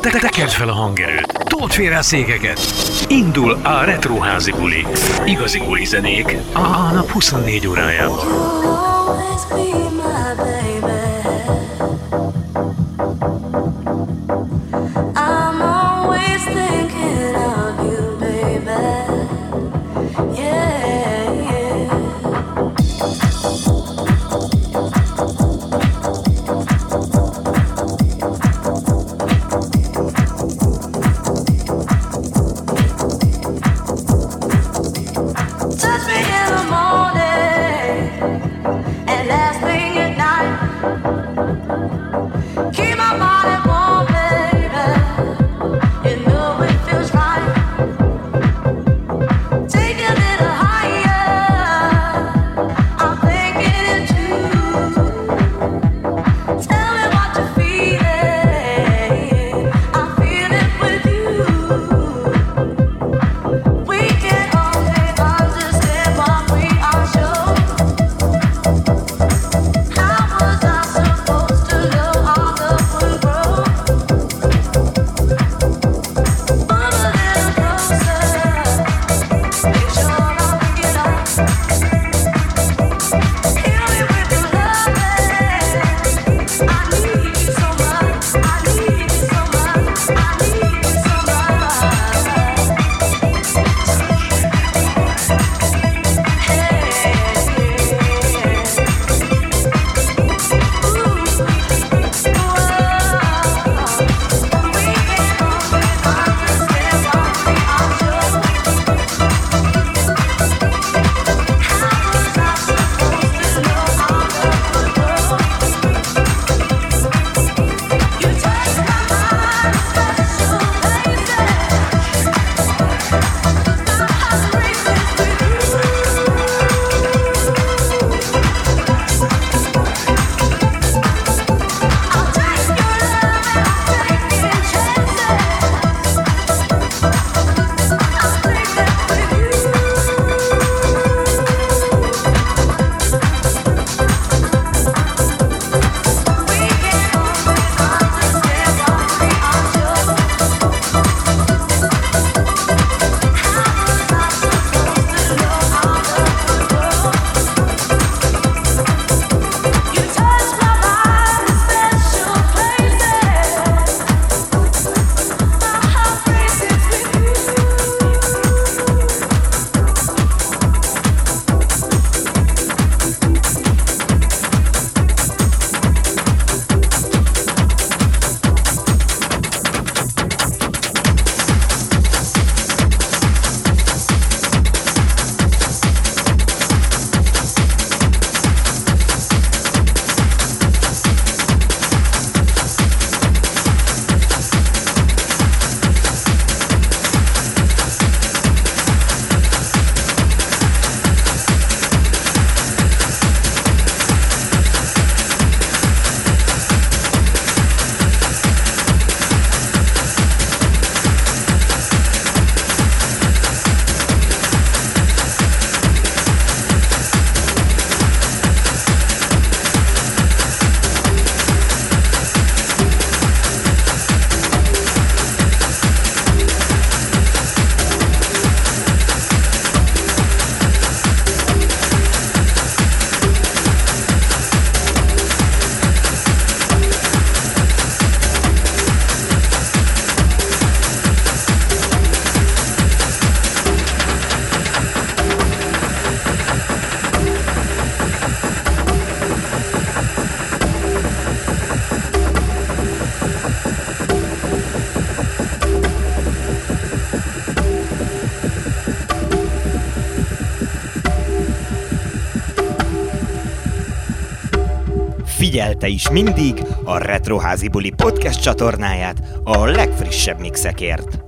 Te tekerd fel a hangerőt, told félre a székeket. Indul a Retroházi buli. Igazi buli zenék a nap 24 órájában. Figyelte is mindig a Retroházi Buli podcast csatornáját a legfrissebb mixekért.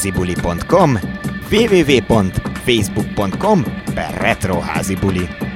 retroházibuli.com www.facebook.com per retroházibuli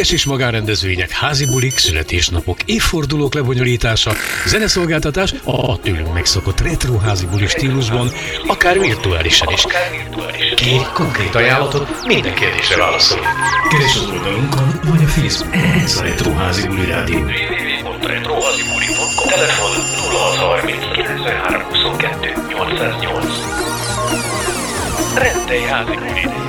Céges és magánrendezvények, házi bulik, születésnapok, évfordulók lebonyolítása, zeneszolgáltatás a tőlünk megszokott retro házi buli stílusban, akár virtuálisan is. Kérj konkrét ajánlatot, minden kérdésre válaszolunk. Keres az oldalunkon, vagy a Facebook. Ez a Retro Házi Buli Rádió. www.retroházibuli.com Telefon 0630 93 22 808 Rendei Házi Buli.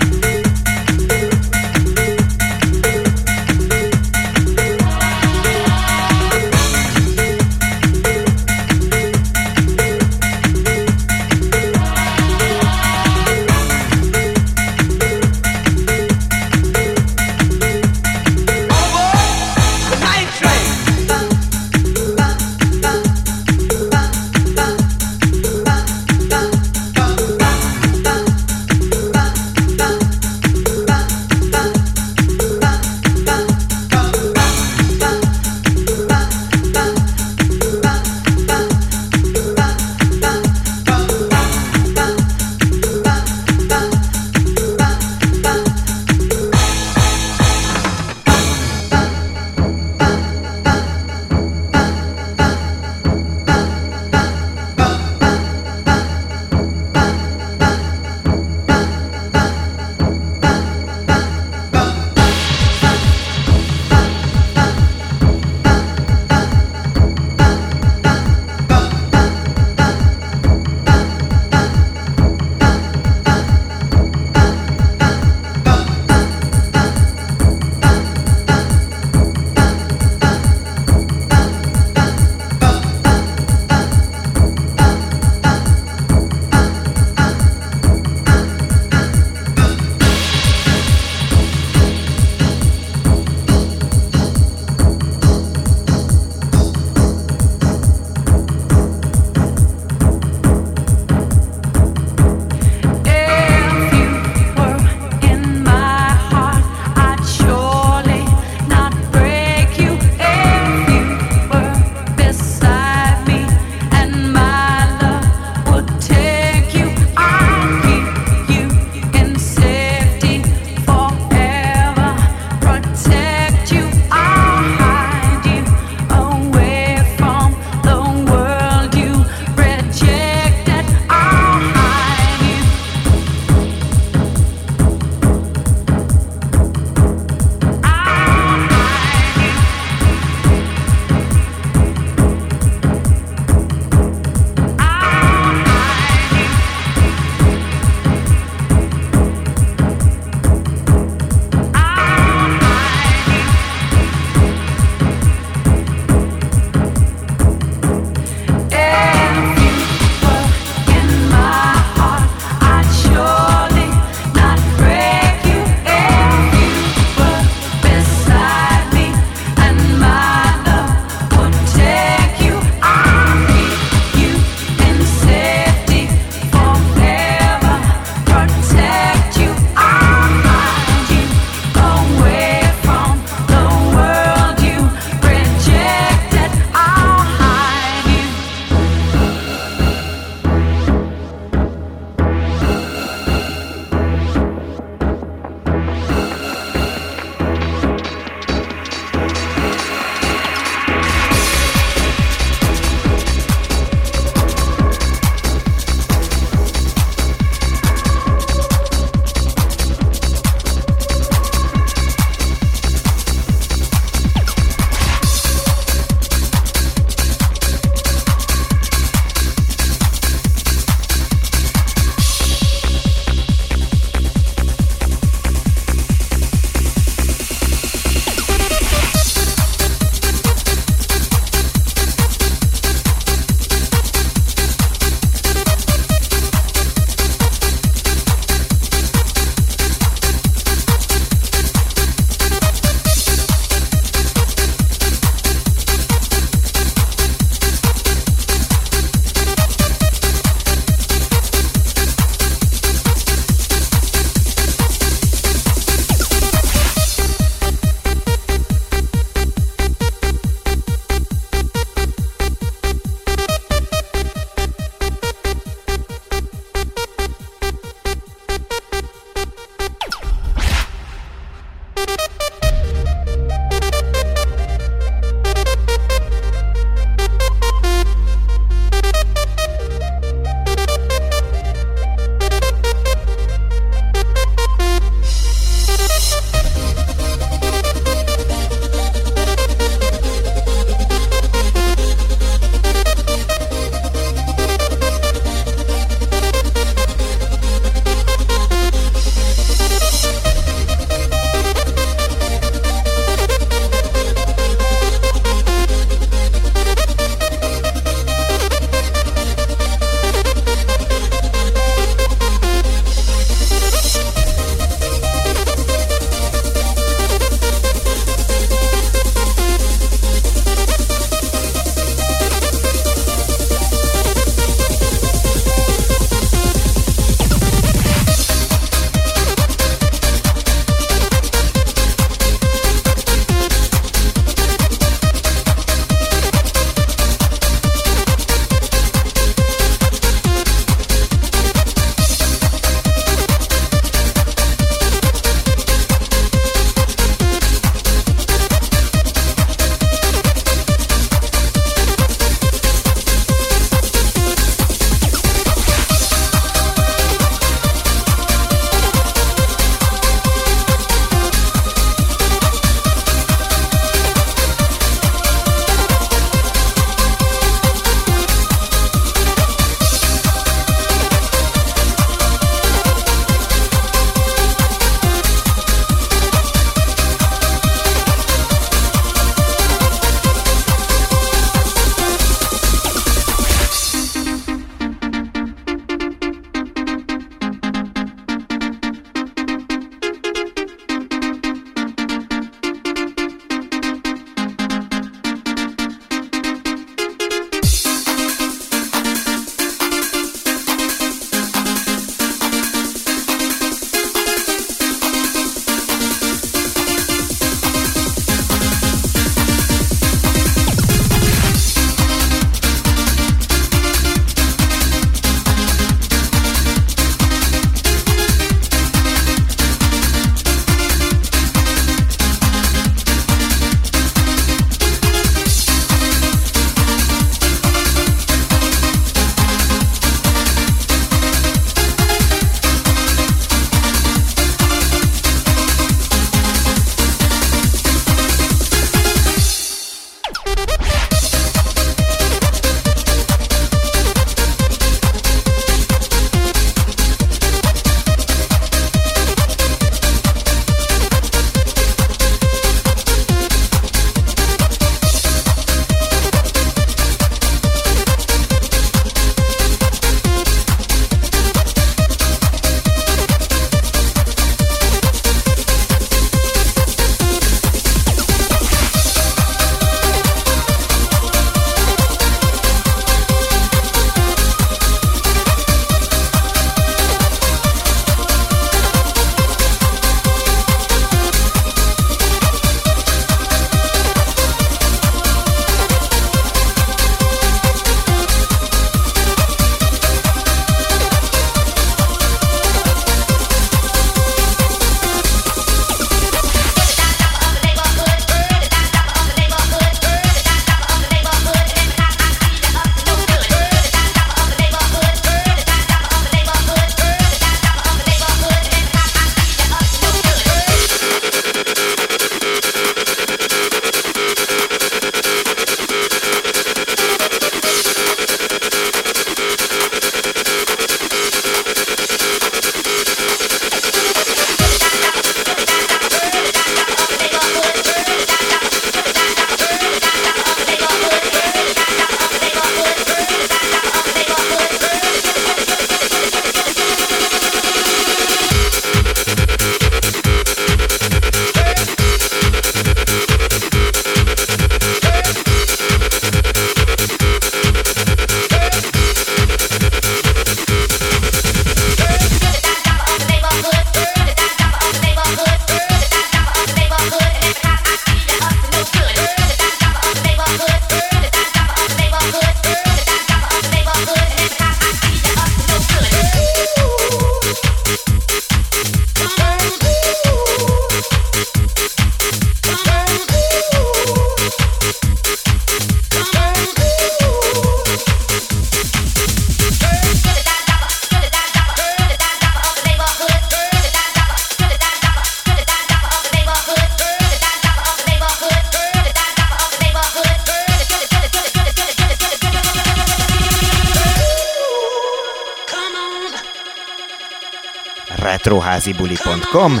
retroházibuli.com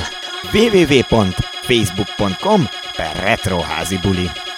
www.facebook.com per retroházibuli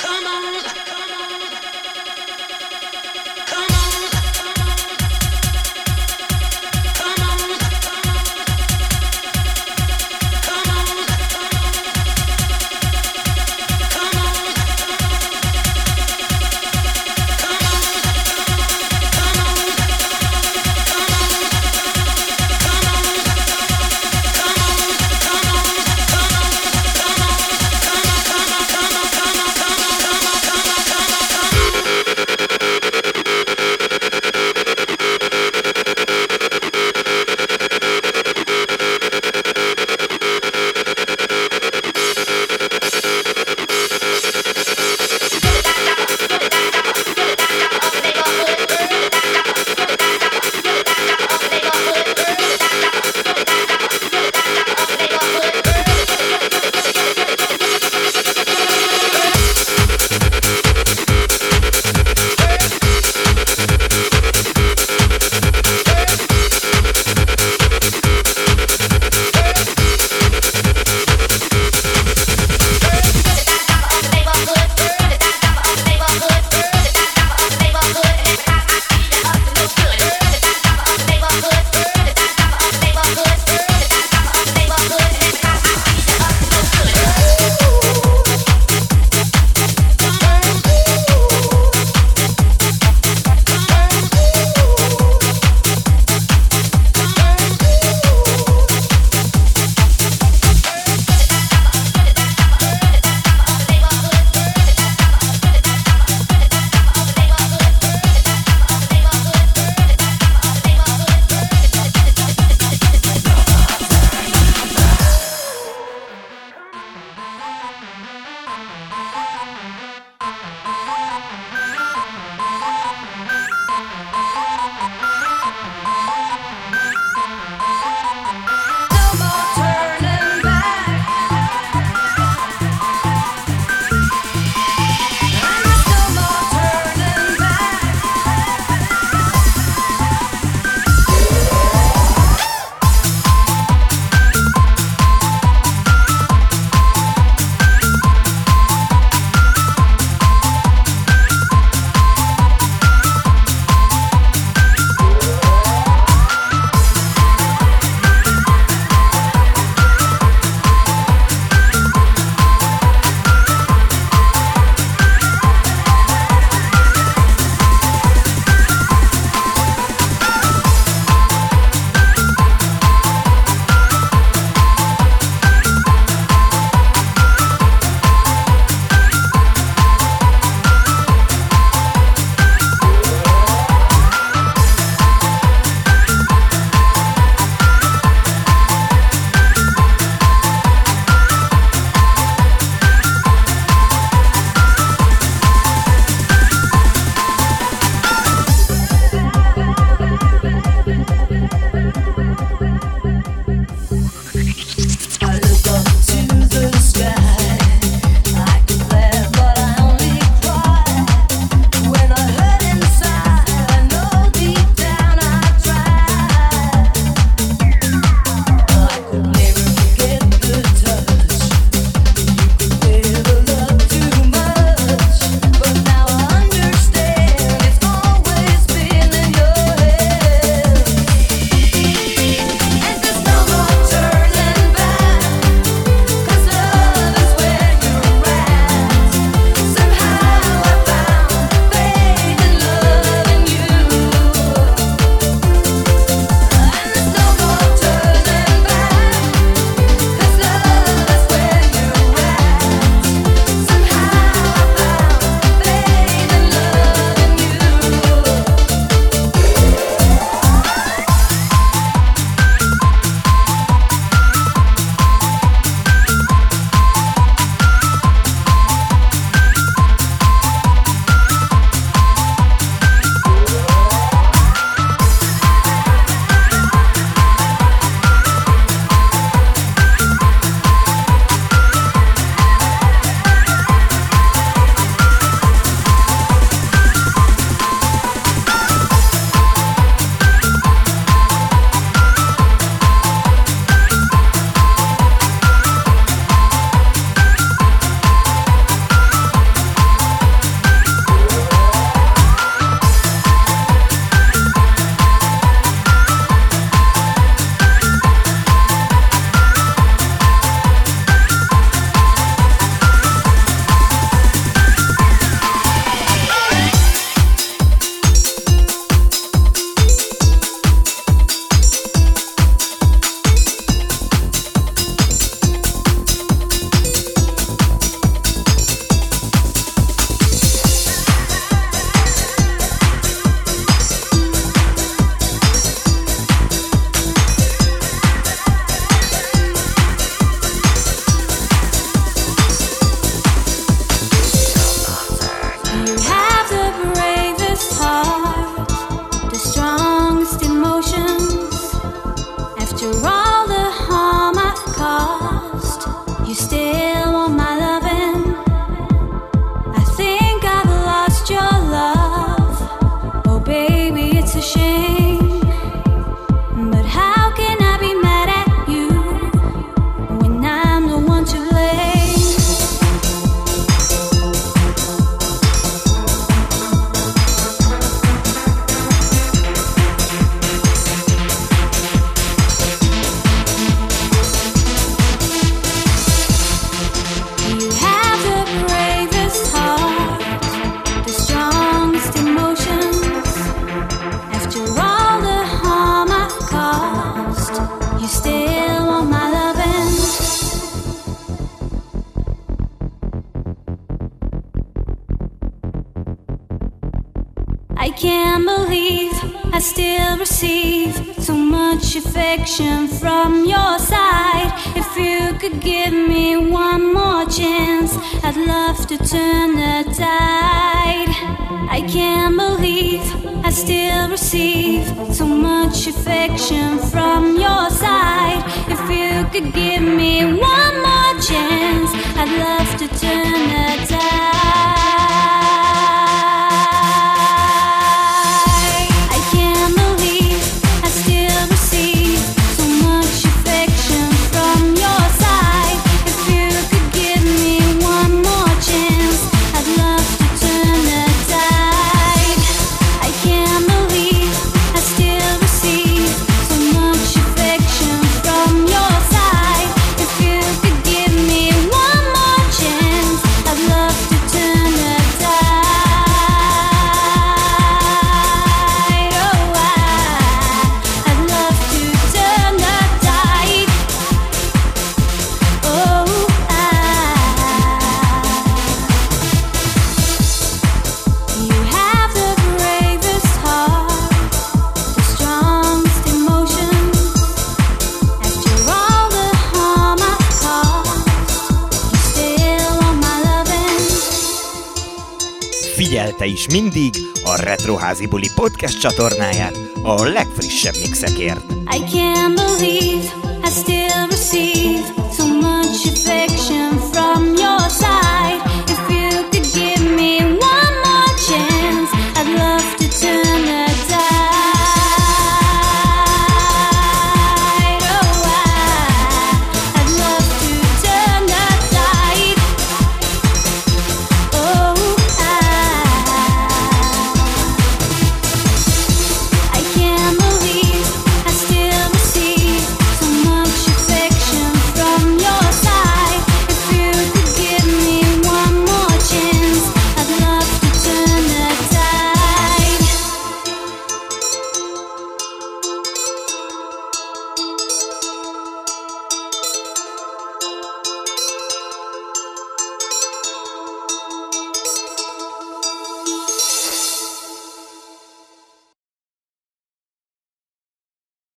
és mindig a Retroházi Buli podcast csatornáját a legfrissebb mixekért. I can't believe